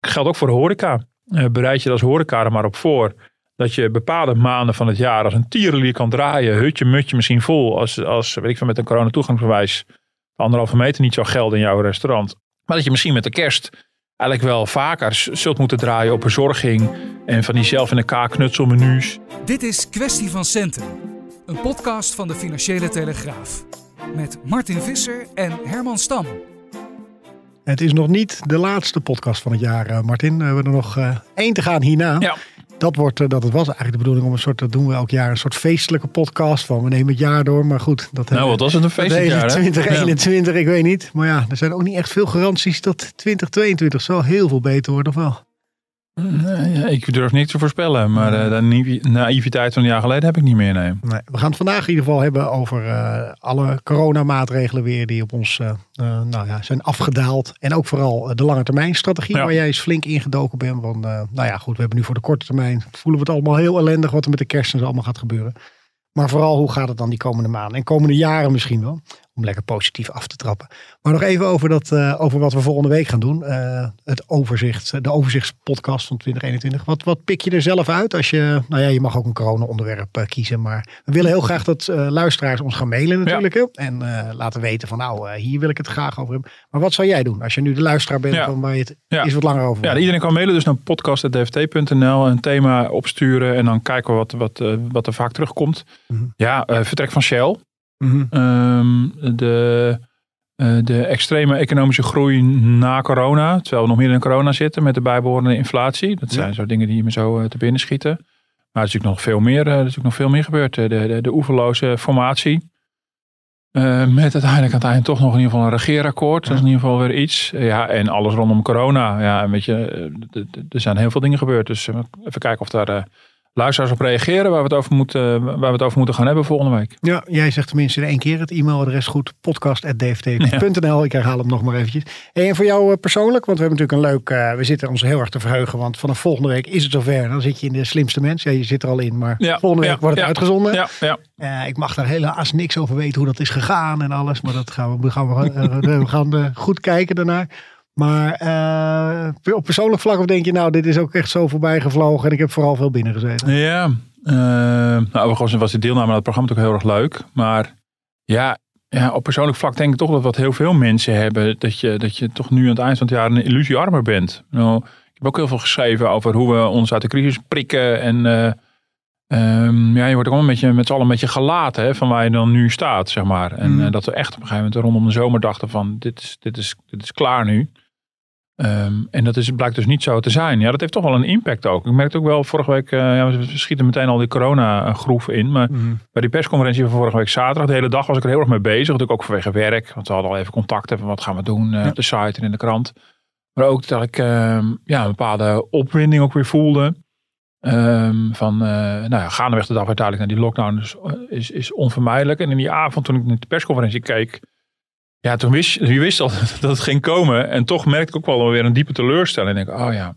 Geldt ook voor de horeca. Uh, bereid je als horeca er maar op voor dat je bepaalde maanden van het jaar als een tierenlier kan draaien. Hutje, mutje misschien vol. Als, als weet ik van met een corona toegangsbewijs anderhalve meter niet zou gelden in jouw restaurant. Maar dat je misschien met de kerst eigenlijk wel vaker zult moeten draaien op bezorging. En van die zelf in elkaar knutselmenu's. Dit is Kwestie van Centen. Een podcast van de Financiële Telegraaf. Met Martin Visser en Herman Stam. Het is nog niet de laatste podcast van het jaar, eh, Martin. We hebben er nog uh, één te gaan hierna. Ja. Dat, wordt, dat was eigenlijk de bedoeling om een soort, dat doen we elk jaar, een soort feestelijke podcast van. We nemen het jaar door, maar goed. Dat nou, wat was het een feestelijk jaar, 2021, ik weet niet. Maar ja, er zijn ook niet echt veel garanties dat 2022 zal heel veel beter wordt, of wel? Nee, ik durf niet te voorspellen, maar uh, de naïviteit van een jaar geleden heb ik niet meer. Nee. nee we gaan het vandaag in ieder geval hebben over uh, alle coronamaatregelen weer die op ons uh, nou ja, zijn afgedaald. En ook vooral de lange termijn strategie ja. waar jij eens flink ingedoken bent. Want nou ja, goed, we hebben nu voor de korte termijn, voelen we het allemaal heel ellendig wat er met de kerst en zo allemaal gaat gebeuren. Maar vooral hoe gaat het dan die komende maanden en komende jaren misschien wel om lekker positief af te trappen. Maar nog even over, dat, uh, over wat we volgende week gaan doen. Uh, het overzicht, de overzichtspodcast van 2021. Wat, wat pik je er zelf uit als je, nou ja, je mag ook een corona-onderwerp uh, kiezen. Maar we willen heel graag dat luisteraars ons gaan mailen natuurlijk. Ja. En laten weten van nou, hier wil ik het graag over hebben. Maar wat zou jij doen als je nu de luisteraar bent ja. van waar je het ja. iets wat langer over Ja, iedereen kan mailen dus naar podcast.dft.nl. Een thema opsturen en dan kijken we wat, wat, wat er vaak terugkomt. Mm -hmm. Ja, vertrek van Shell. Mm -hmm. de, uh, de extreme economische groei na corona, terwijl we nog meer in corona zitten met de bijbehorende inflatie. Dat zijn ja. zo dingen die me zo uh, te binnen schieten. Maar er is natuurlijk nog veel meer, er is natuurlijk nog veel meer gebeurd. De, de, de oeverloze formatie. Met uiteindelijk aan het eind toch nog in ieder geval een regeerakkoord. Ja. Dat is in ieder geval weer iets. Ja, en alles rondom corona. Ja, weet je, er zijn heel veel dingen gebeurd. Dus even kijken of daar luisteraars op reageren waar we, het over moeten, waar we het over moeten gaan hebben volgende week. Ja, jij zegt tenminste in één keer het e-mailadres goed. podcast.dft.nl. Ja. Ik herhaal hem nog maar eventjes. En voor jou persoonlijk, want we hebben natuurlijk een leuk... Uh, we zitten ons heel erg te verheugen, want vanaf volgende week is het zover. Dan zit je in de slimste mens. Ja, je zit er al in, maar ja, volgende week ja, wordt het uitgezonden. Ja, ja. Uh, ik mag daar helaas niks over weten hoe dat is gegaan en alles. Maar dat gaan we, gaan we, we gaan goed kijken daarnaar. Maar uh, op persoonlijk vlak of denk je, nou, dit is ook echt zo voorbij gevlogen en ik heb vooral veel binnen gezeten. Ja, uh, nou, overigens was de deelname aan het programma ook heel erg leuk. Maar ja, ja, op persoonlijk vlak denk ik toch dat wat heel veel mensen hebben, dat je, dat je toch nu aan het eind van het jaar een illusiearmer bent. Nou, ik heb ook heel veel geschreven over hoe we ons uit de crisis prikken en... Uh, Um, ja, je wordt ook een beetje met z'n allen een beetje gelaten hè, van waar je dan nu staat, zeg maar. En mm. uh, dat we echt op een gegeven moment rondom de zomer dachten van dit is, dit is, dit is klaar nu. Um, en dat is, blijkt dus niet zo te zijn. Ja, dat heeft toch wel een impact ook. Ik merkte ook wel vorige week, uh, ja, we schieten meteen al die corona-groef in. Maar mm. bij die persconferentie van vorige week zaterdag, de hele dag was ik er heel erg mee bezig. Natuurlijk ook vanwege werk, want we hadden al even contacten van wat gaan we doen uh, op de site en in de krant. Maar ook dat ik uh, ja, een bepaalde opwinding ook weer voelde. Um, van, uh, nou ja, gaandeweg de dag uiteindelijk naar die lockdown is, is, is onvermijdelijk. En in die avond toen ik naar de persconferentie keek, ja, toen wist je wist al dat het ging komen. En toch merkte ik ook wel weer een diepe teleurstelling. En ik, oh ja,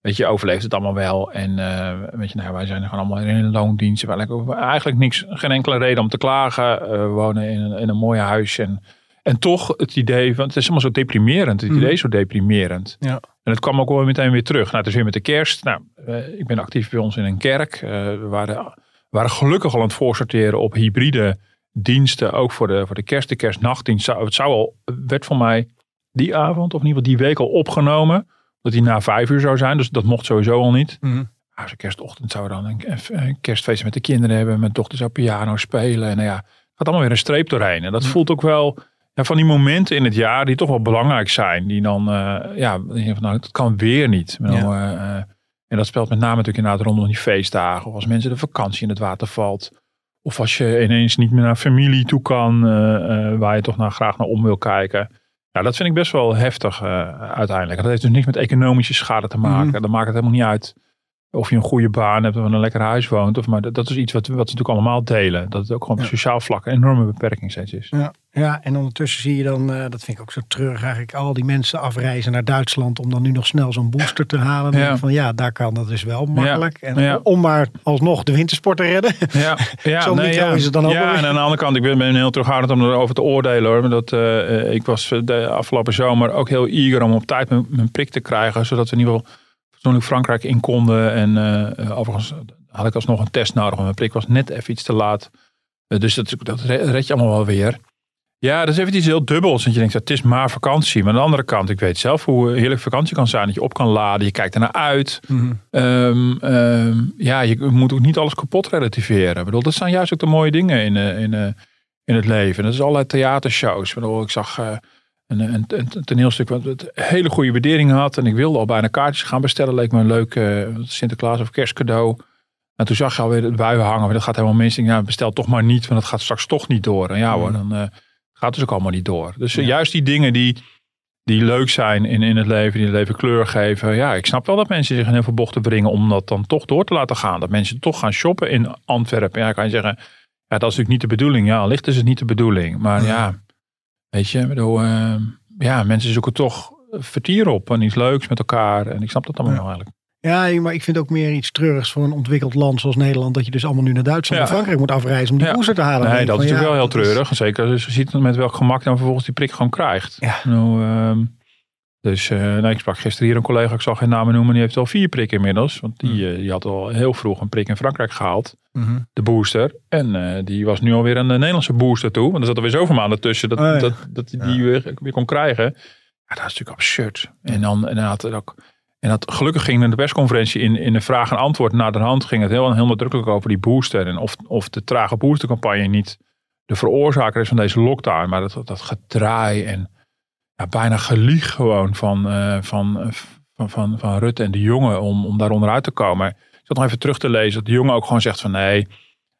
weet je, overleeft het allemaal wel. En uh, weet je, nou, wij zijn gewoon allemaal in een loondienst. Eigenlijk niks, geen enkele reden om te klagen. Uh, we wonen in een, in een mooi huis. En, en toch het idee van, het is allemaal zo deprimerend. Het idee is zo deprimerend. Ja. En het kwam ook wel meteen weer terug. Nou, het is weer met de kerst. Nou, uh, ik ben actief bij ons in een kerk. we waren, waren gelukkig al aan het voorsorteren op hybride diensten, ook voor de, voor de kerst, de kerstnachtdienst. Zou, het zou al, werd voor mij die avond, of in ieder geval die week al opgenomen. Dat die na vijf uur zou zijn, dus dat mocht sowieso al niet. Mm -hmm. nou, kerstochtend zou dan een, een, kerstfeest met de kinderen hebben. Mijn dochter zou piano spelen. En nou ja, gaat allemaal weer een streep doorheen. En dat mm -hmm. voelt ook wel ja, van die momenten in het jaar die toch wel belangrijk zijn. Die dan, uh, ja, van, nou, dat kan weer niet. Ja. Nou, uh, en dat speelt met name natuurlijk inderdaad rondom die feestdagen. Of als mensen de vakantie in het water valt. Of als je ineens niet meer naar familie toe kan, uh, uh, waar je toch naar, graag naar om wil kijken. Ja, dat vind ik best wel heftig uiteindelijk. Dat heeft dus niks met economische schade te maken. Mhm. Dat maakt het helemaal niet uit of je een goede baan hebt of een lekker huis woont. Of, maar dat, dat is iets wat, wat we natuurlijk allemaal delen. Dat het ook gewoon op Ja. sociaal vlak een enorme beperking steeds is. Ja, ja, en ondertussen zie je dan, eh, dat vind ik ook zo treurig eigenlijk, al die mensen afreizen naar Duitsland om dan nu nog snel zo'n booster te halen. Ja. Van ja, daar kan dat dus wel makkelijk. En om maar alsnog de wintersport te redden. Ja, ja Zo nee, is het dan ook Ja, weer. en aan de andere kant, ik ben, heel terughoudend om erover te oordelen hoor. Dat, eh, eh, ik was de afgelopen zomer ook heel eager om op tijd mijn, mijn prik te krijgen. Zodat we in ieder geval fatsoenlijk Frankrijk in konden. En eh, eh, overigens had ik alsnog een test nodig, want mijn prik was net even iets te laat. Eh, dus dat, dat red je allemaal wel weer. Ja, dat is even iets heel dubbels. Want je denkt, het is maar vakantie. Maar aan de andere kant, ik weet zelf hoe heerlijk vakantie kan zijn. Dat je op kan laden, je kijkt ernaar uit. Ehm, ehm, ja, je moet ook niet alles kapot relativeren. Ik bedoel, dat zijn juist ook de mooie dingen in, in, in het leven. Dat is allerlei theatershows. Ik, bedoel, ik zag een, een, een toneelstuk wat een hele goede waardering had. En ik wilde al bijna kaartjes gaan bestellen. Leek me een leuk eh, Sinterklaas of kerstcadeau. En toen zag je alweer het buien hangen. Dat gaat helemaal mis. Ik denk, Ja, bestel toch maar niet, want dat gaat straks toch niet door. En ja hoor, dan eh, gaat het dus ook allemaal niet door. Dus eh, Ja. juist die dingen die, die leuk zijn in, in het leven, die het leven kleur geven. Ja, ik snap wel dat mensen zich in heel veel bochten brengen om dat dan toch door te laten gaan. Dat mensen toch gaan shoppen in Antwerpen. Ja, kan je zeggen, ja, dat is natuurlijk niet de bedoeling. Ja, licht is het niet de bedoeling. Maar Ja. Weet je, bedoel, eh, ja, mensen zoeken toch vertier op en iets leuks met elkaar. En ik snap dat allemaal Ja. wel eigenlijk. Ja, maar ik vind ook meer iets treurigs voor een ontwikkeld land zoals Nederland. Dat je dus allemaal nu naar Duitsland Ja. en Frankrijk moet afreizen om die Ja. te halen. Nee, dat is natuurlijk wel heel is- treurig. Zeker als je ziet met welk gemak dan vervolgens die prik gewoon krijgt. Ja. Nou, dus eh, nou, ik sprak gisteren hier een collega, ik zal geen namen noemen, die heeft al vier prikken inmiddels. Want die, eh, die had al heel vroeg een prik in Frankrijk gehaald, Mhm. de booster. En eh, die was nu alweer de Nederlandse booster toe. Want er zat alweer zoveel maanden tussen dat, Oh, ja. dat, dat hij die weer, weer kon krijgen. Ja, dat is natuurlijk absurd. En dan en had het ook... En dat, gelukkig ging in de persconferentie in, in de vraag en antwoord naar de hand ging het heel, heel nadrukkelijk over die booster. En of, of de trage boostercampagne niet de veroorzaker is van deze lockdown. Maar dat, dat gedraai en bijna gelieg gewoon van, eh, van, eh, van, van, van Rutte en de jongen om, om daar onderuit te komen. Ik zat nog even terug te lezen dat de jongen ook gewoon zegt van nee.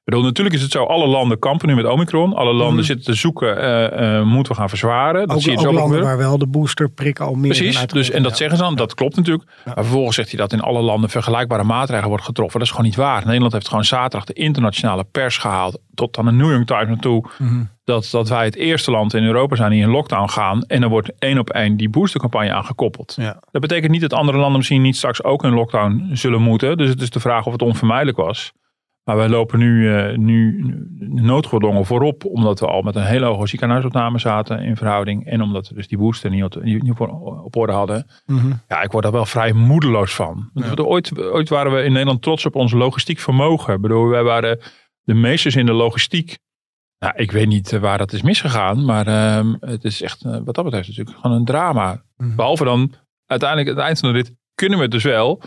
Bedoel, natuurlijk is het zo, alle landen kampen nu met Omicron. Alle landen Mhm. zitten te zoeken, eh, eh, moeten we gaan verzwaren. Dat Ook, zie je ook landen gebeuren. waar wel de boosterprik al meer Precies, dus, en dat zeggen ze dan, dat klopt natuurlijk. Ja. Maar vervolgens zegt hij dat in alle landen vergelijkbare maatregelen wordt getroffen. Dat is gewoon niet waar. Nederland heeft gewoon zaterdag de internationale pers gehaald. Tot aan de New York Times naartoe. Mhm. Dat, dat wij het eerste land in Europa zijn die in lockdown gaan. En dan wordt één op één die boostercampagne aangekoppeld. Ja. Dat betekent niet dat andere landen misschien niet straks ook in lockdown zullen moeten. Dus het is de vraag of het onvermijdelijk was. Maar wij lopen nu, eh, nu noodgedwongen voorop. Omdat we al met een hele hoge ziekenhuisopname zaten in verhouding. En omdat we dus die booster niet op, niet op, orde hadden. Mhm. Ja, ik word daar wel vrij moedeloos van. Ja. Ooit, ooit waren we in Nederland trots op ons logistiek vermogen. Ik bedoel, wij waren de meesters in de logistiek. Nou, ik weet niet eh, waar dat is misgegaan. Maar ehm, het is echt, eh, wat dat betreft, natuurlijk gewoon een drama. Mhm. Behalve dan, uiteindelijk, het eind van de rit, kunnen we het dus wel.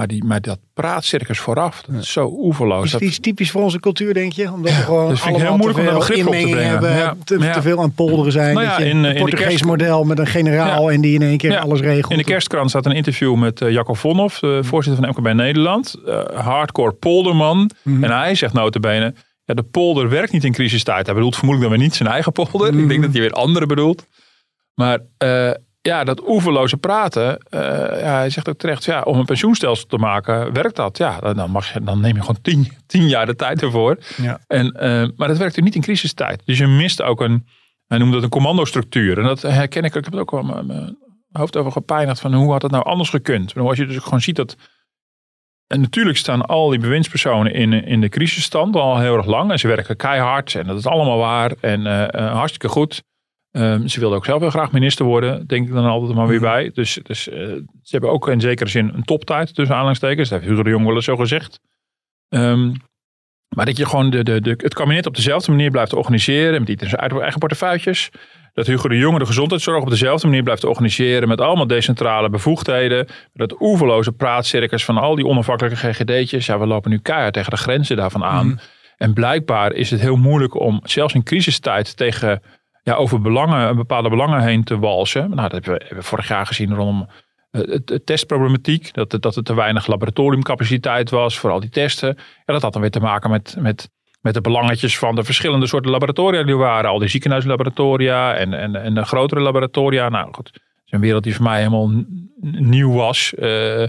Maar, die, maar dat praatcircus vooraf, dat is zo oeverloos. Is Dat, het iets typisch voor onze cultuur, denk je? Omdat we gewoon ik heel allemaal moeilijk om te veel begrip op te brengen. hebben. Ja, Te, ja. te veel aan polderen zijn. Nou dat je in, een eh, in Portugees kerst- model met een generaal en die in één keer alles regelt. in de kerstkrant staat een interview met eh Jacco Vonhoff, de voorzitter van MKB Nederland. Eh, hardcore polderman. Mhm. En hij zegt notabene, ja, de polder werkt niet in crisistijd. Hij bedoelt vermoedelijk dan weer niet zijn eigen polder. Ik denk Mhm. dat hij weer andere bedoelt. Maar ja, dat oeverloze praten. eh, ja, hij zegt ook terecht, ja, om een pensioenstelsel te maken, werkt dat. Ja, dan, mag je, dan neem je gewoon tien, tien jaar de tijd ervoor. Ja. En, eh, maar dat werkt er niet in crisistijd. Dus je mist ook een, hij noemde het een commandostructuur. En dat herken ik, ik heb het ook wel mijn- mijn hoofd over gepijnigd. Van hoe had het nou anders gekund? Bedoel, Als je dus gewoon ziet dat en natuurlijk staan al die bewindspersonen in, in de crisisstand al heel erg lang. En ze werken keihard en dat is allemaal waar. En eh, hartstikke goed. Ehm, ze wilden ook zelf heel graag minister worden, denk ik dan altijd maar weer bij. Dus, dus eh, ze hebben ook in zekere zin een toptijd tussen aanhalingstekens. Dat heeft Hugo de Jong wel eens zo gezegd. Ehm, maar dat je gewoon de, de, de, het kabinet op dezelfde manier blijft organiseren. Met iedereen zijn eigen- portefeuilles. Dat Hugo de Jonge de gezondheidszorg op dezelfde manier blijft organiseren. Met allemaal decentrale bevoegdheden. Dat oeverloze praatcircus van al die onafhankelijke GGD'tjes. Ja, we lopen nu keihard tegen de grenzen daarvan aan. Mhm. En blijkbaar is het heel moeilijk om zelfs in crisistijd tegen ja, over belangen, bepaalde belangen heen te walsen. Nou, dat hebben we, vorig jaar gezien rondom eh, het, het testproblematiek. Dat, dat er te weinig laboratoriumcapaciteit was voor al die testen. Ja, dat had dan weer te maken met, met met de belangetjes van de verschillende soorten laboratoria die er waren. Al die ziekenhuislaboratoria en, en, en de grotere laboratoria. Nou goed, is een wereld die voor mij helemaal nieuw was. Uh,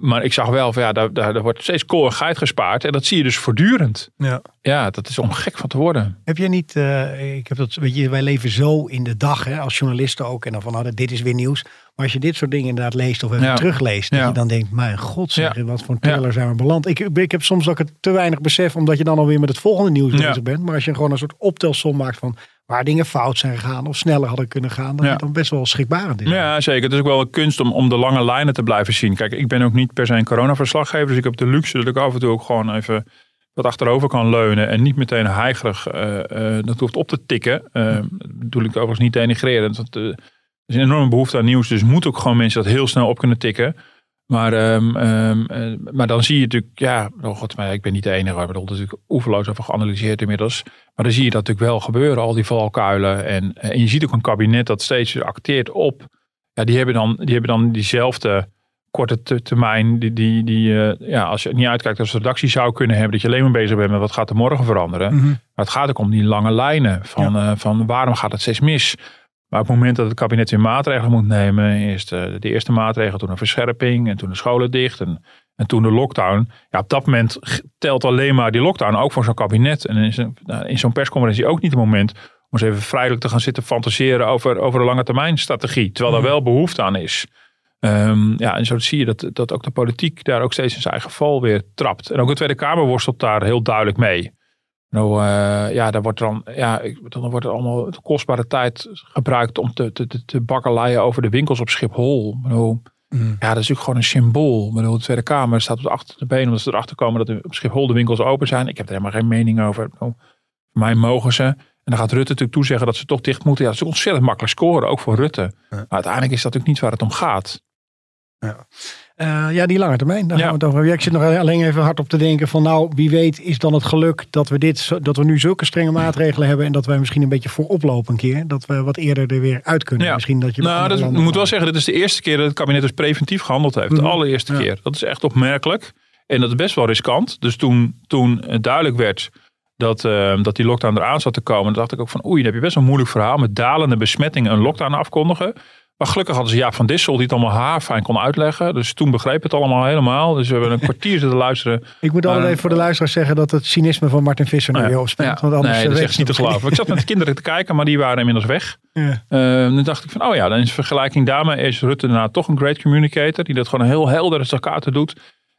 maar ik zag wel van ja, daar, daar, wordt steeds geit gespaard. En dat zie je dus voortdurend. Ja, ja dat is om gek van te worden. Heb jij niet, ik heb dat, weet je, wij leven zo in de dag hè, als journalisten ook. En dan van nou, dit is weer nieuws. Maar als je dit soort dingen inderdaad leest of even terugleest. Dat je dan denkt, mijn god zeg, wat voor een teller zijn we beland. Ik, ik heb soms ook het te weinig besef. Omdat je dan alweer met het volgende nieuws bezig bent. Maar als je gewoon een soort optelsom maakt van waar dingen fout zijn gegaan of sneller hadden kunnen gaan, dat ja. dan best wel schrikbarend is. Ja, zeker. Het is ook wel een kunst om, om de lange lijnen te blijven zien. Kijk, ik ben ook niet per se een coronaverslaggever, dus ik heb de luxe dat ik af en toe ook gewoon even wat achterover kan leunen en niet meteen heigerig uh, dat hoeft op te tikken. Uh, dat bedoel ik overigens niet denigrerend, want er is een enorme behoefte aan nieuws, dus moet ook gewoon mensen dat heel snel op kunnen tikken. Maar, um, um, maar dan zie je natuurlijk, ja, oh god, maar ik ben niet de enige. Ik bedoel, er is natuurlijk oeverloos over geanalyseerd inmiddels. Maar dan zie je dat natuurlijk wel gebeuren, al die valkuilen. En, en je ziet ook een kabinet dat steeds acteert op. Ja, die hebben dan, die hebben dan diezelfde korte termijn. Die, die, die uh, ja, als je niet uitkijkt als redactie zou kunnen hebben, dat je alleen maar bezig bent met wat gaat er morgen veranderen. Mhm. Maar het gaat ook om die lange lijnen van, uh, van waarom gaat het steeds mis? Maar op het moment dat het kabinet weer maatregelen moet nemen, eerst de, eh, de eerste maatregel, toen een verscherping en toen de scholen dicht en, en toen de lockdown. Ja, op dat moment telt alleen maar die lockdown ook voor zo'n kabinet. En in, nou, in zo'n persconferentie ook niet het moment om eens even vrijelijk te gaan zitten fantaseren over, over een lange termijn strategie. Terwijl daar mhm. wel behoefte aan is. Um, ja, en zo zie je dat, dat ook de politiek daar ook steeds in zijn eigen val weer trapt. En ook de Tweede Kamer worstelt daar heel duidelijk mee. Nou, uh, ja, daar wordt dan, ja, dan wordt er allemaal kostbare tijd gebruikt om te, te, te bakkeleien over de winkels op Schiphol. Nou, mm. Ja, dat is natuurlijk gewoon een symbool. de Tweede Kamer staat op de benen omdat ze erachter komen dat op Schiphol de winkels open zijn. Ik heb er helemaal geen mening over. Nou, voor mij mogen ze. En dan gaat Rutte natuurlijk toezeggen dat ze toch dicht moeten. Ja, dat is ontzettend makkelijk scoren, ook voor Rutte. Maar uiteindelijk is dat natuurlijk niet waar het om gaat. Ja. Uh, ja, die lange termijn. Daar ja. gaan we het over. ik zit nog alleen even hard op te denken van nou, wie weet is dan het geluk dat we, dit, dat we nu zulke strenge maatregelen hebben en dat wij misschien een beetje voorop lopen een keer. Dat we wat eerder er weer uit kunnen. Ja. Misschien dat je nou, dat moet wel zeggen, dit is de eerste keer dat het kabinet dus preventief gehandeld heeft. De mhm. allereerste keer. Dat is echt opmerkelijk. En dat is best wel riskant. Dus toen, toen duidelijk werd dat, uh, dat die lockdown eraan zat te komen, dacht ik ook van oei, dan heb je best wel een moeilijk verhaal met dalende besmettingen een lockdown afkondigen. Maar gelukkig hadden ze Jaap van Dissel die het allemaal haarfijn kon uitleggen. Dus toen begreep het allemaal helemaal. Dus we hebben een kwartier zitten luisteren. Ik moet altijd even voor de luisteraars zeggen dat het cynisme van Martin Visser nu weer opspeelt. want anders nee, dat is echt niet te geloven. Ik zat met de kinderen te kijken, maar die waren inmiddels weg. Ja. Uh, toen dacht ik van, oh ja, dan is vergelijking daarmee is Rutte daarna toch een great communicator. Die dat gewoon heel helder staccato doet.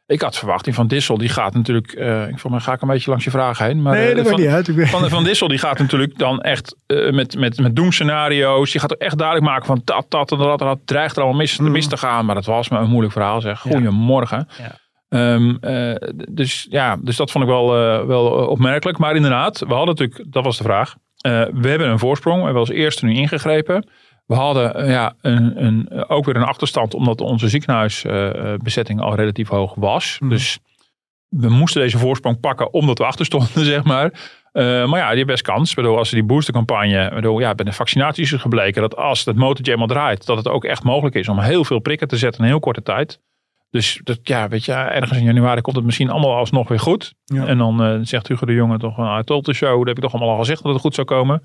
Ik had verwacht, die Van Dissel, die gaat natuurlijk, uh, ik mij ga ik een beetje langs je vragen heen. Maar, nee, dat uh, van, niet uit. Van, van Dissel, die gaat natuurlijk dan echt uh, met, met, met doemscenario's. Die gaat er echt duidelijk maken van dat, dat en dat, dat dreigt er allemaal mis, mm. mis te gaan. Maar dat was me een moeilijk verhaal zeg. Goedemorgen. Ja. Um, dus ja, dus dat vond ik wel, wel opmerkelijk. Maar inderdaad, we hadden natuurlijk, dat was de vraag. we hebben een voorsprong, we hebben als eerste nu ingegrepen. We hadden eh, ja, een, een, ook weer een achterstand omdat onze ziekenhuisbezetting al relatief hoog was. Mhm. Dus we moesten deze voorsprong pakken omdat we achterstonden, zeg maar. Uh, maar ja, die heeft best kans. Waardoor als we die boostercampagne, waardoor ja, bij de vaccinaties is gebleken dat als het motortje eenmaal draait, dat het ook echt mogelijk is om heel veel prikken te zetten in een heel korte tijd. Dus dat, ja, weet je, ergens in januari komt het misschien allemaal alsnog weer goed. En dan uh, zegt Hugo de Jonge toch, I told the show, dat heb ik toch allemaal al gezegd dat het goed zou komen.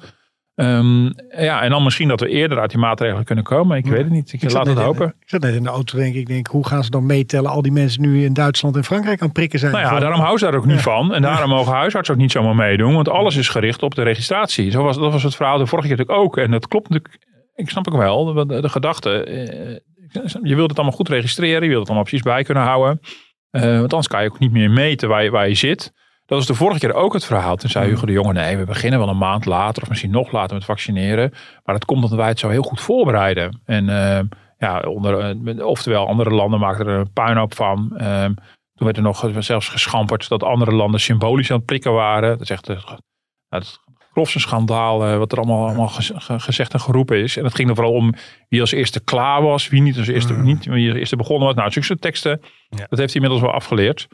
Um, ja, en dan misschien dat we eerder uit die maatregelen kunnen komen. Ik weet het niet. Ik, laat het hopen. ik zat net in de auto denk ik. denk, hoe gaan ze dan meetellen? Al die mensen nu in Duitsland en Frankrijk aan prikken zijn. Nou ja, daarom houden ze daar ook niet van. En daarom mogen huisartsen ook niet zomaar meedoen. Want alles is gericht op de registratie. Zo was, dat was het verhaal de vorige keer natuurlijk ook. En dat klopt natuurlijk. Ik snap ook wel. De, de gedachte. Eh, je wilt het allemaal goed registreren. Je wilt het allemaal precies bij kunnen houden. Uh, want anders kan je ook niet meer meten waar je, waar je zit. Dat was de vorige keer ook het verhaal. Toen zei Hugo de Jonge, nee, we beginnen wel een maand later of misschien nog later met vaccineren. Maar dat komt omdat wij het zo heel goed voorbereiden. En uh, ja, onder, uh, oftewel andere landen maakten er een puinhoop van. Uh, toen werd er nog zelfs geschamperd dat andere landen symbolisch aan het prikken waren. Dat is echt het grofste schandaal wat er allemaal, allemaal gezegd en geroepen is. En het ging er vooral om wie als eerste klaar was, wie niet als eerste, mm. niet, wie als eerste begonnen was. Nou, zulke teksten, ja. dat heeft hij inmiddels wel afgeleerd.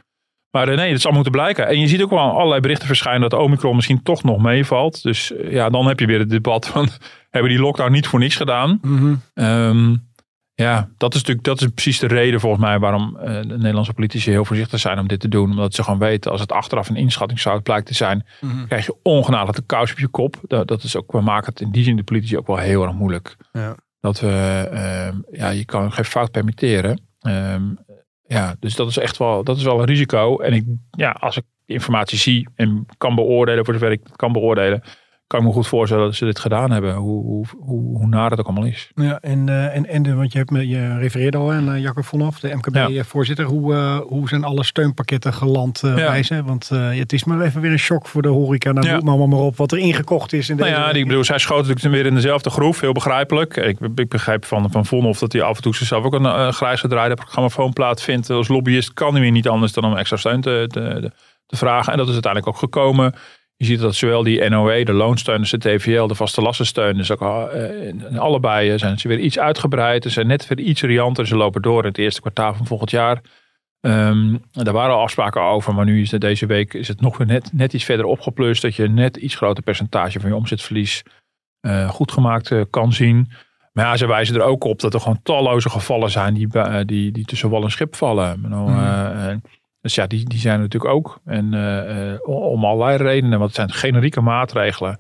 Maar eh, nee, het zal moeten blijken. En je ziet ook wel allerlei berichten verschijnen dat Omicron misschien toch nog meevalt. Dus eh, ja, dan heb je weer het debat van, hebben die lockdown niet voor niets gedaan? Mm Ja, dat is natuurlijk dat is precies de reden volgens mij waarom uh, de Nederlandse politici heel voorzichtig zijn om dit te doen. Omdat ze gewoon weten, als het achteraf een inschattingsfout blijkt te zijn, mm krijg je ongenadigd de kous op je kop. Dat, dat, is ook, we maken het in die zin de politici ook wel heel erg moeilijk. Ja. Dat we, uh, ja, je kan geen fout permitteren. Um, ja, dus dat is echt wel, dat is wel een risico. En ik, ja, als ik informatie zie en kan beoordelen, voor zover ik kan beoordelen, kan ik me goed voorstellen dat ze dit gedaan hebben. Hoe, hoe, hoe, hoe naar het ook allemaal is. Ja, en, uh, en, en de, want je, hebt me, je refereerde al aan uh, Jacob Vonhoff, de MKB-voorzitter. Hoe, uh, hoe zijn alle steunpakketten geland ja. bij Want het is maar even weer een shock voor de horeca. Nou, ja. maar maar op wat er ingekocht is. In nou ja, die, ik bedoel, zij schoten natuurlijk weer in dezelfde groef. Heel begrijpelijk. Ik, ik begrijp van, van Vonhoff dat hij af en toe zichzelf ook een uh, grijs gedraaide programmafoonplaat vindt. Als lobbyist kan hij weer niet anders dan om extra steun te, te, te vragen. En dat is uiteindelijk ook gekomen. Je ziet dat zowel die NOE, de loonsteuners, de TVL, de vaste lastensteuners, ook uh, allebei zijn ze weer iets uitgebreid. Ze zijn net weer iets rianter. Ze lopen door in het eerste kwartaal van volgend jaar. Um, daar waren al afspraken over, maar nu is het deze week is het nog weer net, net iets verder opgeplust. Dat je net iets groter percentage van je omzetverlies uh, goed gemaakt uh, kan zien. Maar ja, ze wijzen er ook op dat er gewoon talloze gevallen zijn die, die, die tussen wal en schip vallen. Mm. Dus ja, die, die zijn natuurlijk ook. En uh, om allerlei redenen, want het zijn generieke maatregelen.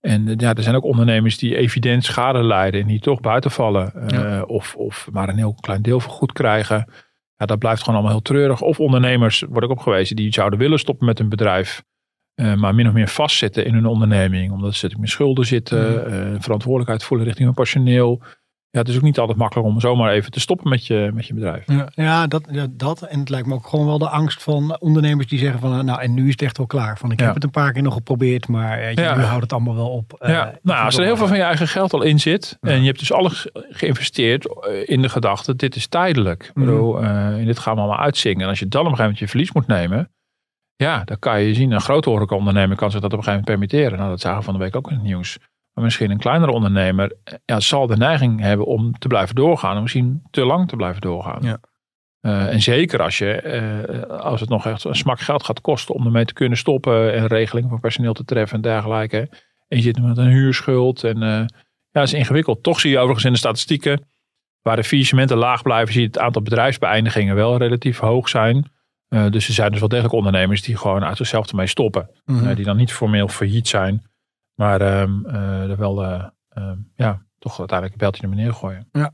En ja, er zijn ook ondernemers die evident schade lijden en die toch buiten vallen. Ja. of, of maar een heel klein deel vergoed krijgen. Ja, dat blijft gewoon allemaal heel treurig. Of ondernemers, word ik opgewezen, die zouden willen stoppen met hun bedrijf. Uh, maar min of meer vastzitten in hun onderneming. Omdat ze met schulden zitten. Uh, verantwoordelijkheid voelen richting hun personeel ja, het is ook niet altijd makkelijk om zomaar even te stoppen met je, met je bedrijf. Ja, ja, dat, ja, dat. En het lijkt me ook gewoon wel de angst van ondernemers die zeggen van nou en nu is het echt wel klaar. Van ik heb het een paar keer nog geprobeerd, maar je, ja. nu houdt het allemaal wel op. Ja. Uh, nou, als er heel veel van je eigen geld al in zit en je hebt dus alles geïnvesteerd eh, in de gedachte dit is tijdelijk. Mm. Bedoel, uh, in dit gaan we allemaal uitzingen. En als je dan op een gegeven moment je verlies moet nemen, ja, dan kan je zien, een grote horeca-ondernemer kan zich dat op een gegeven moment permitteren. Nou, dat zagen we van de week ook in het nieuws. Maar misschien een kleinere ondernemer ja, zal de neiging hebben om te blijven doorgaan. En misschien te lang te blijven doorgaan. Ja. Uh, en zeker als, je, uh, als het nog echt een smak geld gaat kosten om ermee te kunnen stoppen. En regelingen van personeel te treffen en dergelijke. En je zit met een huurschuld. En uh, ja, dat is ingewikkeld. Toch zie je overigens in de statistieken. Waar de faillissementen laag blijven, zie je het aantal bedrijfsbeëindigingen wel relatief hoog zijn. dus er zijn dus wel degelijk ondernemers die gewoon uit zichzelf ermee stoppen. Mm -hmm. die dan niet formeel failliet zijn. Maar um, er wel uh, ja, toch uiteindelijk een beltje naar beneden gooien. Ja.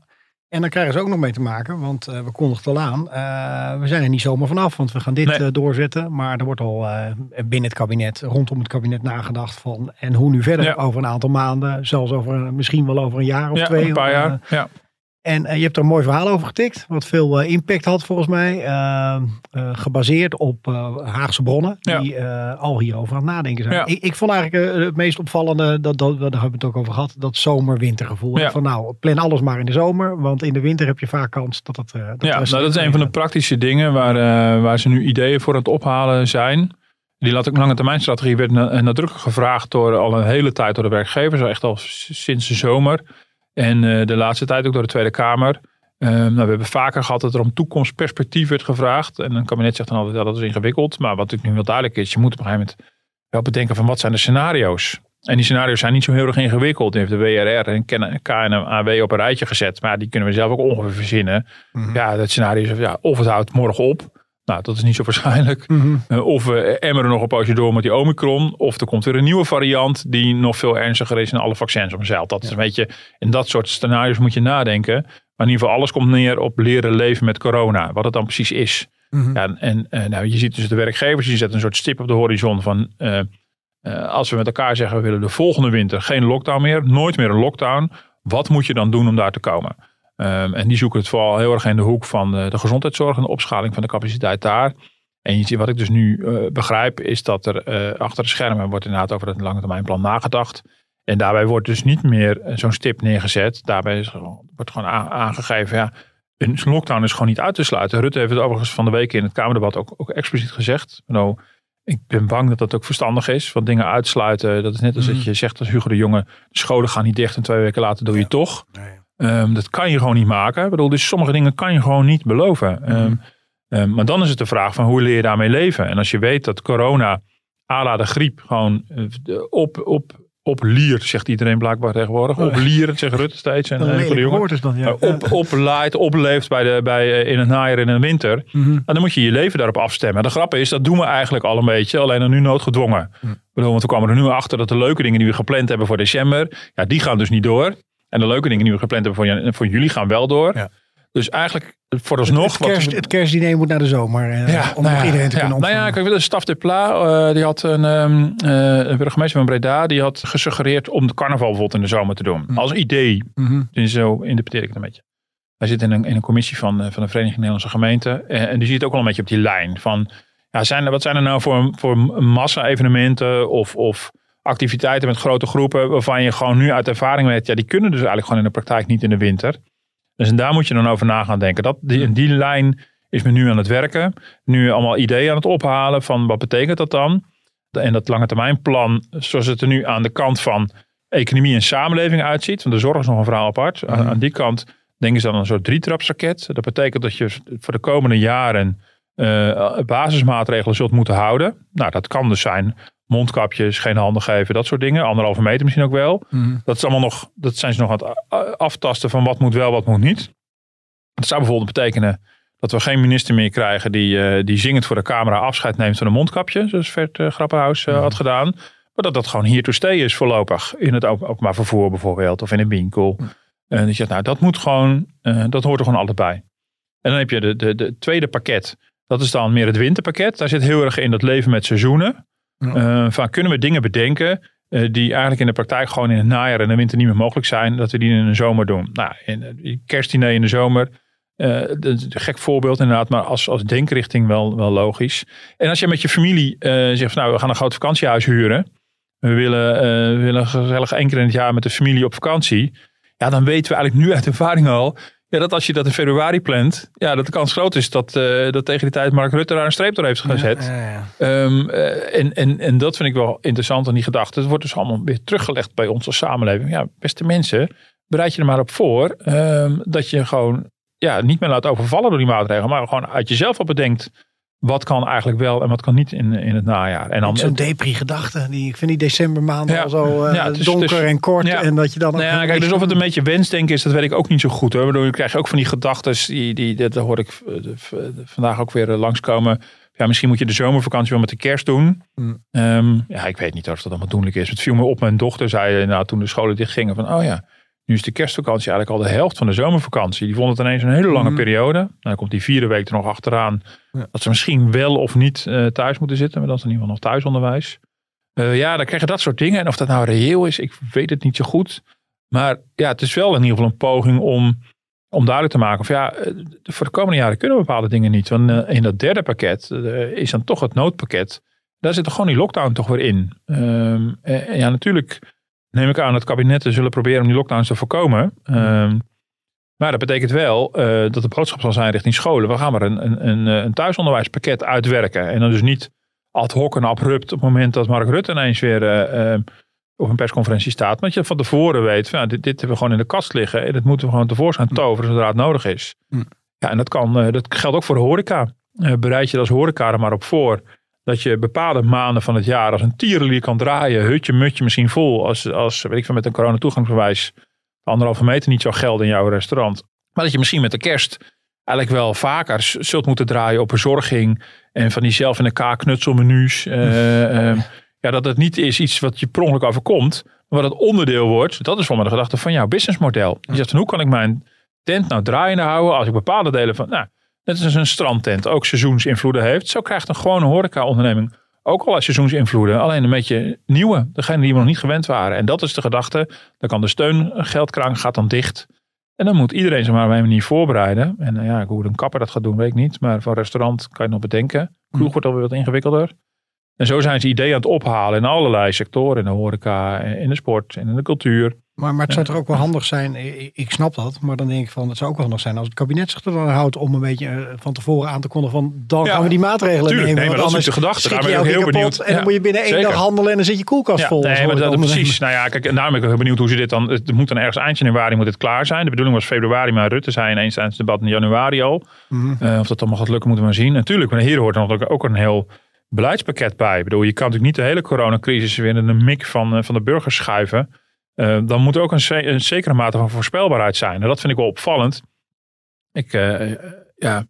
En dan krijgen ze ook nog mee te maken, want uh, we kondigden al aan. Uh, we zijn er niet zomaar vanaf, want we gaan dit nee. uh, doorzetten. Maar er wordt al binnen het kabinet, rondom het kabinet nagedacht van. En hoe nu verder? Ja. Over een aantal maanden, zelfs over misschien wel over een jaar of ja, twee. Een paar jaar. Ja. En uh, je hebt er een mooi verhaal over getikt, wat veel uh, impact had volgens mij. Uh, gebaseerd op Haagse bronnen, die al hierover aan het nadenken zijn. Ja. Ik, ik, vond eigenlijk het meest opvallende, dat, dat, daar hebben we het ook over gehad, dat zomer-wintergevoel. Ja. Van nou, plan alles maar in de zomer, want in de winter heb je vaak kans dat het... Dat ja, nou, dat is een van de praktische dingen waar, waar ze nu ideeën voor aan het ophalen zijn. Die lange termijn strategie werd nadrukkelijk gevraagd door al een hele tijd door de werkgevers, echt al sinds de zomer. En uh, de laatste tijd ook door de Tweede Kamer. Uh, nou, we hebben vaker gehad dat er om toekomstperspectief werd gevraagd. En een kabinet zegt dan altijd, ja, dat is ingewikkeld. Maar wat natuurlijk nu wel duidelijk is, je moet op een gegeven moment wel bedenken van wat zijn de scenario's. En die scenario's zijn niet zo heel erg ingewikkeld. Die heeft de WRR en KNAW op een rijtje gezet. Maar die kunnen we zelf ook ongeveer verzinnen. Mm -hmm. Ja, dat scenario is ja, of het houdt morgen op. Nou, dat is niet zo waarschijnlijk. Mm -hmm. uh, of we emmeren nog een poosje door met die Omicron. Of er komt weer een nieuwe variant die nog veel ernstiger is en alle vaccins omzeilt. Dat ja. is een beetje, in dat soort scenario's moet je nadenken. Maar in ieder geval, alles komt neer op leren leven met corona. Wat het dan precies is. Mm -hmm. ja, en uh, nou, je ziet dus de werkgevers, je zet een soort stip op de horizon van... Uh, als we met elkaar zeggen, we willen de volgende winter geen lockdown meer. Nooit meer een lockdown. Wat moet je dan doen om daar te komen? Um, en die zoeken het vooral heel erg in de hoek van de, de gezondheidszorg en de opschaling van de capaciteit daar. En je ziet, wat ik dus nu uh, begrijp, is dat er uh, achter de schermen wordt inderdaad over het lange termijn plan nagedacht. En daarbij wordt dus niet meer zo'n stip neergezet. Daarbij is, wordt gewoon aangegeven, ja, een lockdown is gewoon niet uit te sluiten. Rutte heeft het overigens van de week in het Kamerdebat ook, ook expliciet gezegd. Nou, ik ben bang dat dat ook verstandig is. Want dingen uitsluiten, dat is net als mm. dat je zegt als Hugo de Jonge, de scholen gaan niet dicht en twee weken later doe je ja. toch. Nee. Um, dat kan je gewoon niet maken. Ik bedoel, dus sommige dingen kan je gewoon niet beloven. Mm. Um, um, maar dan is het de vraag van hoe leer je daarmee leven? En als je weet dat corona, à la de griep, gewoon op, op, opliert, zegt iedereen blijkbaar tegenwoordig. Oh. Oplieren, zegt Rutte steeds. En, en de jongen. dat, ja. Op, oplaait, opleeft bij de, bij, eh, in het najaar en in de winter. Mhm. En dan moet je je leven daarop afstemmen. De grap is, dat doen we eigenlijk al een beetje, alleen dan nu noodgedwongen. Ik bedoel, want we kwamen er nu achter dat de leuke dingen die we gepland hebben voor december, ja, die gaan dus niet door. En de leuke dingen die we gepland hebben voor, voor juli gaan wel door. Ja. Dus eigenlijk, vooralsnog... het, kerst, wat, het kerstdiner moet naar de zomer. eh, ja, om nou ja, iedereen te ja. kunnen Nou ontvangen. ja, kijk, de Staf de Pla, eh, die had een, ehm, eh, een burgemeester van Breda, die had gesuggereerd om de carnaval bijvoorbeeld in de zomer te doen. Hm. Als idee. Mhm. Dus zo interpreteer ik het een beetje. Hij zit in een, in een commissie van, eh, van de Vereniging Nederlandse Gemeenten. En, die ziet ook wel een beetje op die lijn. Van, ja, zijn er, wat zijn er nou voor, voor massa-evenementen of, of activiteiten met grote groepen... waarvan je gewoon nu uit ervaring weet... ja, die kunnen dus eigenlijk gewoon in de praktijk niet in de winter. Dus en daar moet je dan over na gaan denken. Dat, die, in die lijn is men nu aan het werken. Nu allemaal ideeën aan het ophalen van wat betekent dat dan? En dat lange termijn plan, zoals het er nu aan de kant van economie en samenleving uitziet. Want de zorg is nog een verhaal apart. Aan, aan die kant denken ze dan een soort drietrapsraket. Dat betekent dat je voor de komende jaren eh, basismaatregelen zult moeten houden. Nou, dat kan dus zijn mondkapjes, geen handen geven, dat soort dingen. Anderhalve meter misschien ook wel. Mhm. Dat, is allemaal nog, dat zijn ze nog aan het aftasten van wat moet wel, wat moet niet. Dat zou bijvoorbeeld betekenen dat we geen minister meer krijgen die, eh, die zingend voor de camera afscheid neemt van een mondkapje. Zoals Vert uh, Grappenhuis eh, had gedaan. Maar dat dat gewoon hier to stay is voorlopig. In het openbaar vervoer bijvoorbeeld. Of in een winkel. En je zegt, nou dat moet gewoon, eh, dat hoort er gewoon altijd bij. En dan heb je de, de, de tweede pakket. Dat is dan meer het winterpakket. Daar zit heel erg in dat leven met seizoenen. Ja. Eh, kunnen we dingen bedenken eh, die eigenlijk in de praktijk gewoon in het najaar en de winter niet meer mogelijk zijn, dat we die in de zomer doen. Nou, in een kerstdiner in de zomer, eh, gek voorbeeld inderdaad, maar als, als denkrichting wel, wel logisch. En als je met je familie eh, zegt, van, nou, we gaan een groot vakantiehuis huren. We willen, eh, we willen gezellig één keer in het jaar met de familie op vakantie. Ja, dan weten we eigenlijk nu uit ervaring al, ja, dat als je dat in februari plant, ja, dat de kans groot is dat, eh, dat tegen die tijd Mark Rutte daar een streep door heeft gezet. Ja, ja, ja. Ehm, eh, en, en, en dat vind ik wel interessant aan die gedachte. Het wordt dus allemaal weer teruggelegd bij ons als samenleving. Ja, beste mensen, bereid je er maar op voor ehm, dat je gewoon ja, niet meer laat overvallen door die maatregelen. Maar gewoon uit jezelf op bedenkt. Wat kan eigenlijk wel en wat kan niet in, in het najaar. En dan, Zo'n depri gedachte. Die, ik vind die decembermaanden Ja. al zo eh, Ja, donker en kort. ja. En dat je dan Nou ja, kijk, dus of het een beetje wensdenken is, dat weet ik ook niet zo goed. Hoor. Bedoel, je krijgt ook van die gedachten, die, die, dat hoor ik eh, vandaag ook weer eh, langskomen. Ja, misschien moet je de zomervakantie wel met de kerst doen. Hmm. Ehm, ja, ik weet niet of dat allemaal doenlijk is. Het viel me op, mijn dochter zei nou, toen de scholen dichtgingen van, oh ja, nu is de kerstvakantie eigenlijk al de helft van de zomervakantie. Die vond het ineens een hele lange Hmm. periode. Nou, dan komt die vierde week er nog achteraan. Ja. Dat ze misschien wel of niet eh, thuis moeten zitten. Maar dat is in ieder geval nog thuisonderwijs. Eh, ja, dan krijg je dat soort dingen. En of dat nou reëel is, ik weet het niet zo goed. Maar ja, het is wel in ieder geval een poging om, om duidelijk te maken. Of ja, eh, voor de komende jaren kunnen we bepaalde dingen niet. Want in dat derde pakket is dan toch het noodpakket. Daar zit er gewoon die lockdown toch weer in. Ehm, ja, natuurlijk neem ik aan dat kabinetten zullen proberen om die lockdowns te voorkomen. Ehm, maar dat betekent wel eh, dat de boodschap zal zijn richting scholen. We gaan maar een, een, een, eh, een thuisonderwijspakket uitwerken. En dan dus niet ad hoc en abrupt op het moment dat Mark Rutte ineens weer eh, op een persconferentie staat. Maar dat je van tevoren weet, van, ja, dit, dit hebben we gewoon in de kast liggen. En dat moeten we gewoon tevoorschijn toveren zodra het nodig is. Ja, en dat, kan, dat geldt ook voor de horeca. Bereid je als horeca er maar op voor. Dat je bepaalde maanden van het jaar als een tierenlier kan draaien. Hutje, mutje misschien vol. Als, als weet ik veel, met een coronatoegangsbewijs anderhalve meter niet zou gelden in jouw restaurant. Maar dat je misschien met de kerst eigenlijk wel vaker zult moeten draaien op bezorging. En van die zelf in elkaar knutselmenu's. eh, ehm, ja, dat het niet is iets wat je per ongeluk overkomt. Maar wat het onderdeel wordt. Dat is voor mij de gedachte van jouw businessmodel. Je zegt van hoe kan ik mijn tent nou draaiende houden. Als ik bepaalde delen van... Nou, net als een strandtent ook seizoensinvloeden heeft. Zo krijgt een gewone horeca-onderneming ook al seizoensinvloeden. Alleen een beetje nieuwe. Degene die we nog niet gewend waren. En dat is de gedachte. Dan kan de steungeldkraan gaat dan dicht. En dan moet iedereen zich maar op een manier voorbereiden. En eh, ja, hoe een kapper dat gaat doen, weet ik niet. Maar een restaurant kan je nog bedenken. Kroeg wordt alweer wat ingewikkelder. En zo zijn ze ideeën aan het ophalen in allerlei sectoren. In de horeca, in de sport, en in de cultuur. Maar, maar het zou toch ook wel handig zijn, ik, snap dat, maar dan denk ik van het zou ook wel handig zijn als het kabinet zich er dan houdt om een beetje eh, van tevoren aan te kondigen van dan gaan we die maatregelen tuurlijk. nemen. Nee, maar dat is de gedachte. ben ik ook heel benieuwd. En dan moet je binnen één dag handelen en dan zit je koelkast vol. nee, maar dat, precies. Nou ja, kijk, en daarom ben ik heel benieuwd hoe ze dit dan. Het moet dan ergens eind januari moet het klaar zijn. De bedoeling was februari, maar Rutte zei ineens tijdens het debat in januari al. Mhm. Eh, of dat allemaal gaat lukken, moeten we maar zien. Natuurlijk, maar hier hoort dan ook- ook een heel beleidspakket bij. Ik bedoel, je kan natuurlijk niet de hele coronacrisis weer in de mik van, van de burgers schuiven. Dan moet er ook een, een, zekere mate van voorspelbaarheid zijn. En dat vind ik wel opvallend. Ik, ja,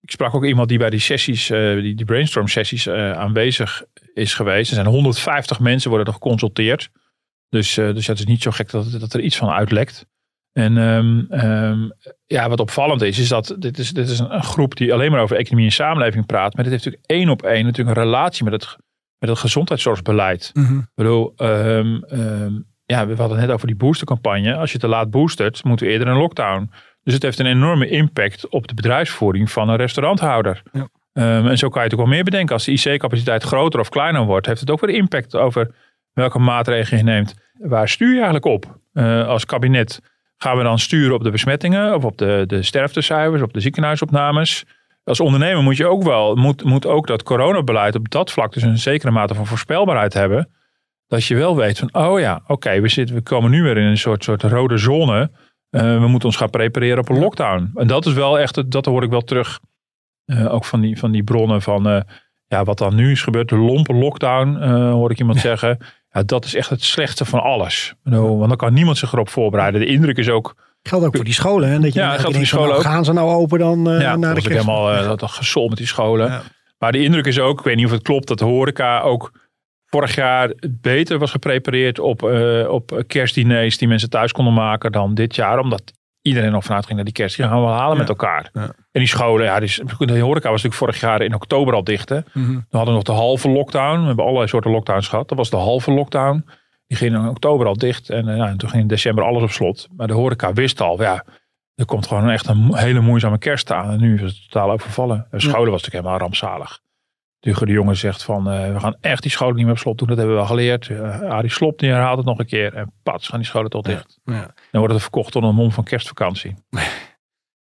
ik sprak ook iemand die bij die sessies, die, die brainstorm sessies aanwezig is geweest. Er zijn 150 mensen worden er geconsulteerd. Dus, dus het is niet zo gek dat, dat er iets van uitlekt. En um, um, ja, wat opvallend is, is dat dit is, dit is een, groep die alleen maar over economie en samenleving praat. Maar dit heeft natuurlijk één op één natuurlijk een relatie met het, met het gezondheidszorgbeleid. Mm -hmm. Ik bedoel, um, ja, we hadden het net over die boostercampagne. Als je te laat boostert, moet we eerder een lockdown. Dus het heeft een enorme impact op de bedrijfsvoering van een restauranthouder. Ja. en zo kan je het ook wel meer bedenken. Als de IC-capaciteit groter of kleiner wordt, heeft het ook weer impact over welke maatregelen je neemt. Waar stuur je eigenlijk op uh, als kabinet? Gaan we dan sturen op de besmettingen of op de, de sterftecijfers, op de ziekenhuisopnames? Als ondernemer moet je ook wel, moet, moet ook dat coronabeleid op dat vlak dus een zekere mate van voorspelbaarheid hebben. Dat je wel weet van, oh ja, oké, we we, we komen nu weer in een soort, soort rode zone. Uh, we moeten ons gaan prepareren op een lockdown. En dat is wel echt, dat hoor ik wel terug. Uh, ook van die, van die bronnen van, uh, ja, wat dan nu is gebeurd, de lompe lockdown, hoor ik iemand zeggen. Ja, dat is echt het slechtste van alles. Want dan kan niemand zich erop voorbereiden. De indruk is ook... Geldt ook voor die scholen. Hè? Dat je ja, geldt voor die scholen nou, ook. Gaan ze nou open dan ja, naar de kerst? helemaal uh, dat gesol met die scholen. Ja. Maar de indruk is ook, ik weet niet of het klopt, dat de horeca ook vorig jaar beter was geprepareerd op, uh, op kerstdiners die mensen thuis konden maken dan dit jaar. Omdat iedereen nog vanuit ging naar die kerst. Die gaan we halen ja. met elkaar. Ja. En die scholen, ja, die, de horeca was natuurlijk vorig jaar in oktober al dicht. Hè. Mm -hmm. We hadden nog de halve lockdown. We hebben allerlei soorten lockdowns gehad. Dat was de halve lockdown. Die ging in oktober al dicht. En, uh, en toen ging in december alles op slot. Maar de horeca wist al, ja, er komt gewoon echt een hele moeizame kerst aan. En nu is het totaal overvallen. De scholen was natuurlijk helemaal rampzalig. Hugo de Jonge zegt van, uh, we gaan echt die scholen niet meer op slot doen. Dat hebben we wel geleerd. Uh, Arie Slop die herhaalt het nog een keer. En pats, gaan die scholen tot dicht. Ja, ja. Dan wordt het verkocht tot een mom van kerstvakantie.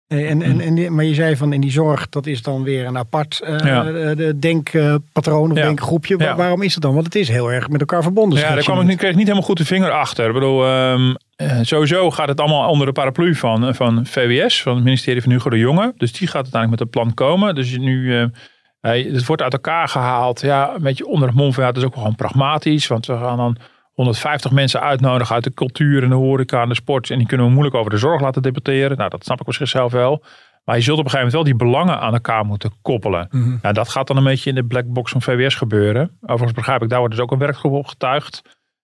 En, en, en, maar je zei van in die zorg, dat is dan weer een apart uh, ja. denkpatroon of ja. denkgroepje. Ja. Waarom is het dan? Want het is heel erg met elkaar verbonden. Ja, daar kwam ik, niet, kreeg ik niet helemaal goed de vinger achter. Ik bedoel, um, sowieso gaat het allemaal onder de paraplu van, van VWS, van het ministerie van Hugo de Jonge. Dus die gaat uiteindelijk met een plan komen. Dus nu... Uh, het wordt uit elkaar gehaald. Ja, een beetje onder het mond van ja, het is ook wel gewoon pragmatisch. Want we gaan dan 150 mensen uitnodigen uit de cultuur en de horeca en de sport. En die kunnen we moeilijk over de zorg laten debatteren. Nou, dat snap ik misschien zelf wel. Maar je zult op een gegeven moment wel die belangen aan elkaar moeten koppelen. Mm -hmm. nou, dat gaat dan een beetje in de black box van VWS gebeuren. Overigens begrijp ik, daar wordt dus ook een werkgroep op getuigd.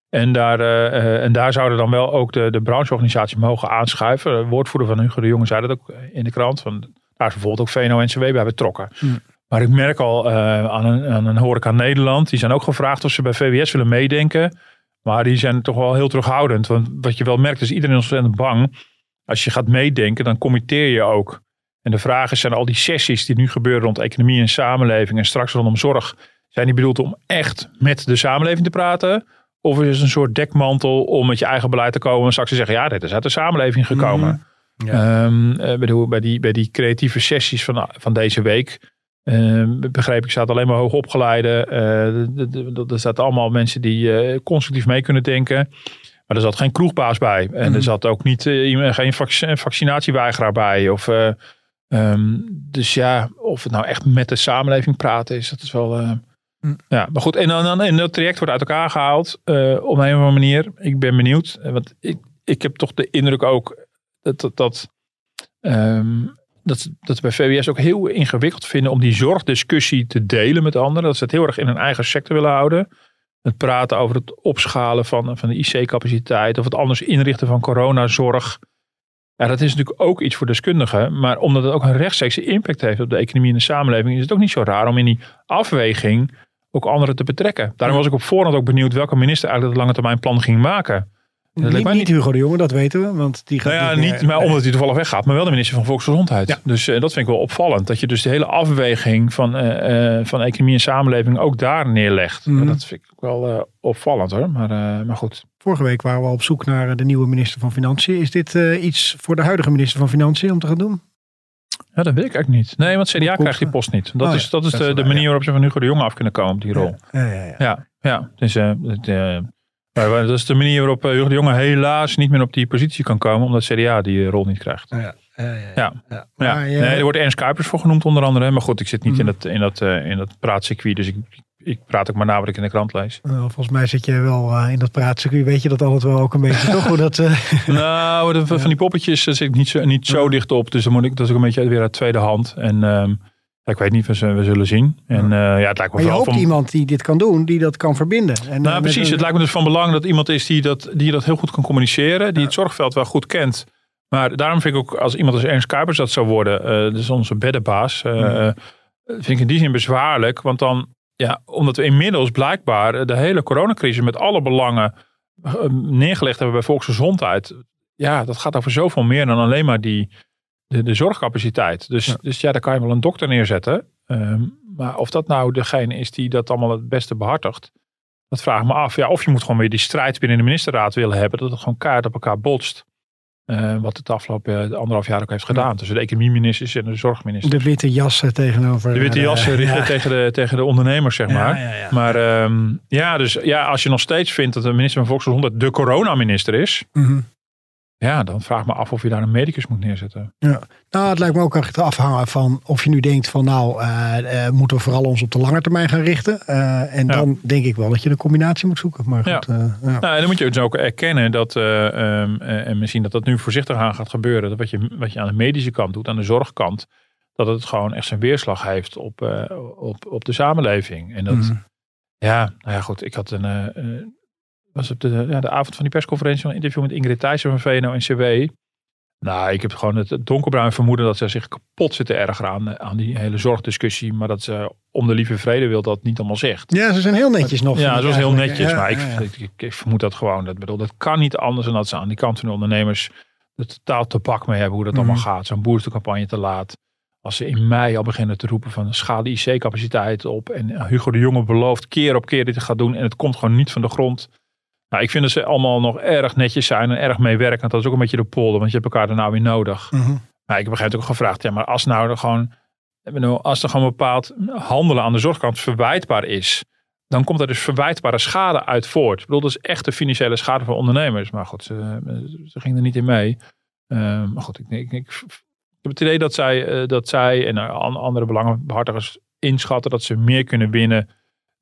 En daar, uh, en daar zouden dan wel ook de, de brancheorganisatie mogen aanschuiven. De woordvoerder van Hugo de Jonge zei dat ook in de krant. Van, daar is bijvoorbeeld ook VNO-NCW bij betrokken. Mm. Maar ik merk al uh, aan, een, aan een horeca Nederland. Die zijn ook gevraagd of ze bij VWS willen meedenken. Maar die zijn toch wel heel terughoudend. Want wat je wel merkt is iedereen is ontzettend bang. Als je gaat meedenken, dan committeer je ook. En de vraag is, zijn al die sessies die nu gebeuren rond economie en samenleving en straks rondom zorg, zijn die bedoeld om echt met de samenleving te praten? Of is het een soort dekmantel om met je eigen beleid te komen en straks te zeggen, ja, dit is uit de samenleving gekomen. Mm, ja. um, bedoel, bij, die, bij die creatieve sessies van, van deze week uh, begreep ik, staat alleen maar hoogopgeleide. Uh, er zaten allemaal mensen die uh, constructief mee kunnen denken. Maar er zat geen kroegbaas bij. En mm. er zat ook niet, geen vac vaccinatieweigeraar bij. Of, um, dus ja, of het nou echt met de samenleving praten is, dat is wel... Mm. Ja, maar goed. En dan, dan in dat traject wordt uit elkaar gehaald. op een of andere manier. Ik ben benieuwd. Want ik, ik heb toch de indruk ook dat... dat, dat um, dat, dat bij VWS ook heel ingewikkeld vinden om die zorgdiscussie te delen met anderen. Dat ze het heel erg in hun eigen sector willen houden. Het praten over het opschalen van, van de IC-capaciteit of het anders inrichten van coronazorg. Ja, dat is natuurlijk ook iets voor deskundigen. Maar omdat het ook een rechtstreekse impact heeft op de economie en de samenleving, is het ook niet zo raar om in die afweging ook anderen te betrekken. Daarom was ik op voorhand ook benieuwd welke minister eigenlijk het lange termijn plan ging maken. Dat niet, niet Hugo de Jonge, dat weten we. Want die gaat nou ja, niet, maar omdat hij toevallig weggaat, maar wel de minister van Volksgezondheid. Ja. Dus uh, dat vind ik wel opvallend. Dat je dus de hele afweging van, uh, uh, van economie en samenleving ook daar neerlegt. Mm. Dat vind ik wel opvallend hoor. Maar, maar goed. Vorige week waren we op zoek naar de nieuwe minister van Financiën. Is dit iets voor de huidige minister van Financiën om te gaan doen? Ja, dat weet ik eigenlijk niet. Nee, want CDA krijgt die post niet. Dat oh, is, dat is de, de manier waarop ze van Hugo de Jonge af kunnen komen op die rol. Ja, ja, ja. ja. ja, Dus, het, dat is de manier waarop Hugo de Jonge helaas niet meer op die positie kan komen, omdat CDA die rol niet krijgt. Ja. ja, ja. Ja. ja. Ja. Maar, eh, Nee, er wordt Ernst Kuipers voor genoemd onder andere. Maar goed, ik zit niet in, Mhm. dat, in, dat, eh, in dat praatcircuit. Dus ik, ik praat ook maar na wat ik in de krant lees. nou, volgens mij zit je wel eh, in dat praatcircuit. Weet je dat altijd wel ook een beetje, toch? Hoe dat, eh, nou, de- van die poppetjes zit ik niet zo, niet zo Ja. dicht op. Dus dan moet ik, dat is ook een beetje weer uit tweede hand. En ehm, ja, ik weet niet, we, zullen- zien. En eh, ja, het lijkt me maar je hoopt van... iemand die dit kan doen, die dat kan verbinden. En, eh, Nou, met precies. een- Het lijkt me dus van belang dat iemand is die dat, die dat heel goed kan communiceren. Die het zorgveld wel goed kent. Maar daarom vind ik ook, als iemand als Ernst Kuipers dat zou worden, eh dus onze beddenbaas, eh, Ja. eh, vind ik in die zin bezwaarlijk. Want dan, ja, omdat we inmiddels blijkbaar eh, de hele coronacrisis met alle belangen eh, neergelegd hebben bij volksgezondheid. Ja, dat gaat over zoveel meer dan alleen maar die, de, de zorgcapaciteit. Dus Ja. dus ja, daar kan je wel een dokter neerzetten. Ehm, maar of dat nou degene is die dat allemaal het beste behartigt. Dat vraag ik me af. Ja, of je moet gewoon weer die strijd binnen de ministerraad willen hebben. Dat het gewoon kaart op elkaar botst. Eh, wat het afgelopen eh, anderhalf jaar ook heeft gedaan. Tussen de economieministers en de zorgminister. de witte jassen tegenover... De witte eh, jassen ja. tegen, de, tegen de ondernemers, zeg maar. Ja. Maar ehm, ja, dus ja, als je nog steeds vindt dat de minister van Volksgezondheid de coronaminister is. Mhm. Ja, dan vraag ik me af of je daar een medicus moet neerzetten. Nou, het lijkt me ook echt afhangen van of je nu denkt van nou, eh, eh, moeten we vooral ons op de lange termijn gaan richten. Eh, en Ja. dan denk ik wel dat je een combinatie moet zoeken. Maar Ja. goed, eh, ja. Nou, en dan moet je dus ook erkennen dat, eh, ehm, eh, en misschien dat dat nu voorzichtig aan gaat gebeuren, dat wat je, wat je aan de medische kant doet, aan de zorgkant, dat het gewoon echt zijn weerslag heeft op, op, op de samenleving. En dat, Mhm. ja, nou ja, goed, ik had een, was op de, ja, de avond van die persconferentie een interview met Ingrid Thijssen van VNO-NCW. Nou, ik heb gewoon het donkerbruin vermoeden dat ze zich kapot zitten erger aan, aan die hele zorgdiscussie, maar dat ze om de lieve vrede wil dat niet allemaal zegt. ja, ze zijn heel netjes nog. Ja, ik was heel netjes. Ja, maar ik, ja, ja. Ik, ik, ik vermoed dat gewoon. Dat, bedoel, dat kan niet anders dan dat ze aan die kant van de ondernemers het totaal te pak mee hebben hoe dat allemaal Mhm. gaat. Zo'n boerstercampagne te laat. Als ze in mei al beginnen te roepen van schaal de IC-capaciteit op. En Hugo de Jonge belooft keer op keer dit te gaan doen. En het komt gewoon niet van de grond. Nou, ik vind dat ze allemaal nog erg netjes zijn en erg meewerkend. Dat is ook een beetje de polder, want je hebt elkaar er nou weer nodig. Mhm. Maar ik heb begrepen ook gevraagd, ja, maar als nou er gewoon, als er gewoon bepaald handelen aan de zorgkant verwijtbaar is, dan komt er dus verwijtbare schade uit voort. Ik bedoel, dat is echt de financiële schade voor ondernemers. Maar goed, ze, ze gingen er niet in mee. Eh, maar goed, ik, ik, ik, ik heb het idee dat zij, eh, dat zij en an- andere belangenbehartigers inschatten dat ze meer kunnen winnen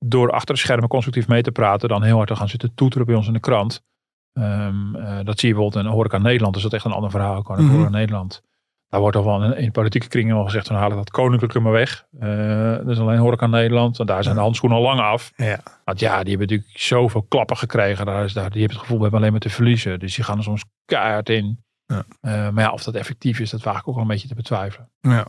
door achter de schermen constructief mee te praten dan heel hard te gaan zitten toeteren bij ons in de krant. Ehm, eh, dat zie je bijvoorbeeld in Horeca Nederland. Dus dat is echt een ander verhaal. In Mhm. Horeca Nederland. Daar wordt al wel in, in politieke kringen al gezegd van halen dat koninklijke maar weg. Eh dat is alleen Horeca Nederland. Want daar zijn de handschoenen al lang af. Ja. Want ja, die hebben natuurlijk zoveel klappen gekregen. Daar is, daar, die hebben het gevoel we hebben alleen maar te verliezen. Dus die gaan er soms keihard in. Ja. Eh, maar ja, of dat effectief is, dat waag ik ook wel een beetje te betwijfelen. Ja.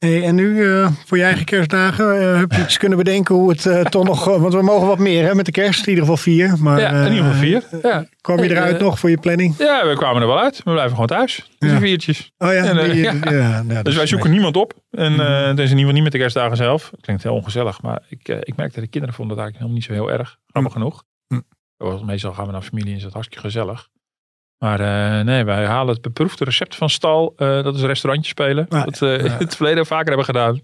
Hey, en nu eh, voor je eigen kerstdagen, eh, heb je iets kunnen bedenken hoe het eh, toch nog, want we mogen wat meer hè, met de kerst, in ieder geval vier. Maar, ja, in ieder geval vier. Ja. Kwam je eruit nog voor je planning? ja, we kwamen er wel uit. We blijven gewoon thuis. Dus Ja. viertjes. Oh ja, en, die- ja. ja, dat Dus wij zoeken niemand op. En Mhm. het is in ieder geval niet met de kerstdagen zelf. Klinkt heel ongezellig. Maar ik, ik merkte dat de kinderen vonden dat eigenlijk helemaal niet zo heel erg. Grappig genoeg. Mhm. Meestal gaan we naar familie en is het hartstikke gezellig. Maar eh, nee, wij halen het beproefde recept van stal. eh, dat is restaurantje spelen. Dat we ja. in het verleden vaker hebben gedaan.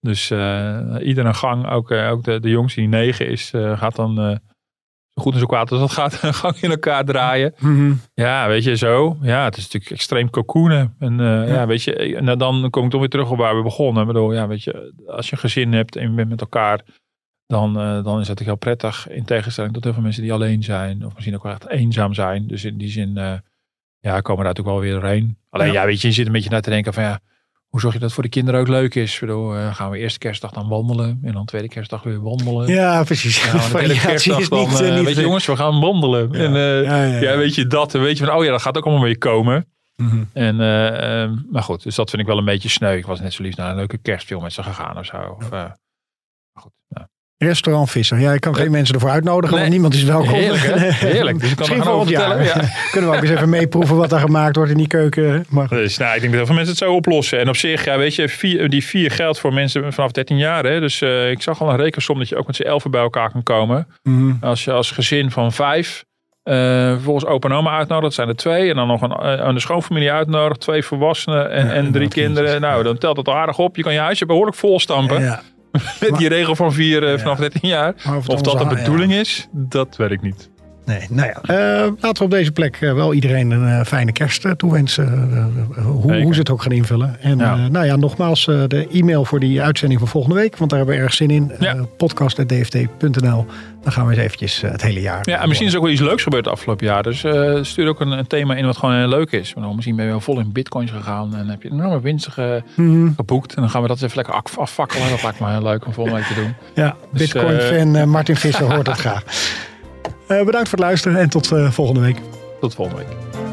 Dus eh, ieder een gang. Ook, eh, ook de, de jongste die negen is, eh, gaat dan eh, zo goed en zo kwaad als dat gaat een gang in elkaar draaien. Mhm. Ja, weet je, zo. Ja, het is natuurlijk extreem cocoonen. En eh, ja. Ja. weet je, en dan kom ik toch weer terug op waar we begonnen. Ik bedoel, ja, weet je, als je een gezin hebt en je bent met elkaar, dan, eh, dan is dat heel prettig. In tegenstelling tot heel veel mensen die alleen zijn, of misschien ook wel echt eenzaam zijn. Dus in die zin, eh, ja, komen daar natuurlijk wel weer doorheen. Alleen, Ja. ja. weet je, je zit een beetje naar te denken van ja, hoe zorg je dat voor de kinderen ook leuk is? Bedoel, eh, gaan we eerste kerstdag dan wandelen en dan tweede kerstdag weer wandelen. Ja, precies. Nou, en de tweede Variatie kerstdag dan, niet, niet weet je jongens, we gaan wandelen. Ja. En Ja, ja, ja. ja, weet je dat. Weet je van, oh ja, dat gaat ook allemaal weer komen. Mhm. En, eh, ehm, maar goed, dus dat vind ik wel een beetje sneu. Ik was net zo liefst naar een leuke kerstfilm met ze gegaan of zo. Of, maar goed, nou. Restaurant Visser. Ja, ik kan geen mensen ervoor uitnodigen, Nee. want niemand is welkom. Heerlijk, hè? Heerlijk. Dus Misschien volgend jaar. vertellen. Kunnen we ook eens even meeproeven wat daar gemaakt wordt in die keuken. Maar. Dus nou, ik denk dat heel veel mensen het zo oplossen. En op zich, ja, weet je, vier, die vier geldt voor mensen vanaf 13 jaar. Hè? Dus eh, ik zag al een rekensom dat je ook met z'n elfen bij elkaar kan komen. Mhm. Als je als gezin van vijf eh vervolgens opa en oma uitnodigt, dat zijn er twee. En dan nog een, eh, een schoonfamilie uitnodigt, twee volwassenen en, Ja, en drie kinderen. Nou, dan telt al aardig op. Je kan je huisje behoorlijk vol stampen. Ja. Met die regel van vier eh, vanaf 13 jaar. Of dat de bedoeling is, dat weet ik niet. Nee, nou ja, uh, laten we op deze plek uh, wel iedereen een uh, fijne kerst toewensen. hoe, hoe ze het ook gaan invullen. En ja. nou ja, nogmaals de e-mail voor die uitzending van volgende week. Want daar hebben we erg zin in. Ja. podcast.dft.nl Dan gaan we eens eventjes het hele jaar. Ja, en misschien is er ook wel iets leuks gebeurd het afgelopen jaar. Dus stuur ook een, een, thema in wat gewoon heel leuk is. Nou, misschien ben je wel vol in bitcoins gegaan. En heb je enorme winsten ge, mm. geboekt. En dan gaan we dat even lekker afvakkelen. Dat lijkt me heel leuk om volgende week te doen. Ja, dus, bitcoin-fan Martin Visser hoort het graag. Uh, bedankt voor het luisteren en tot uh, volgende week. Tot volgende week.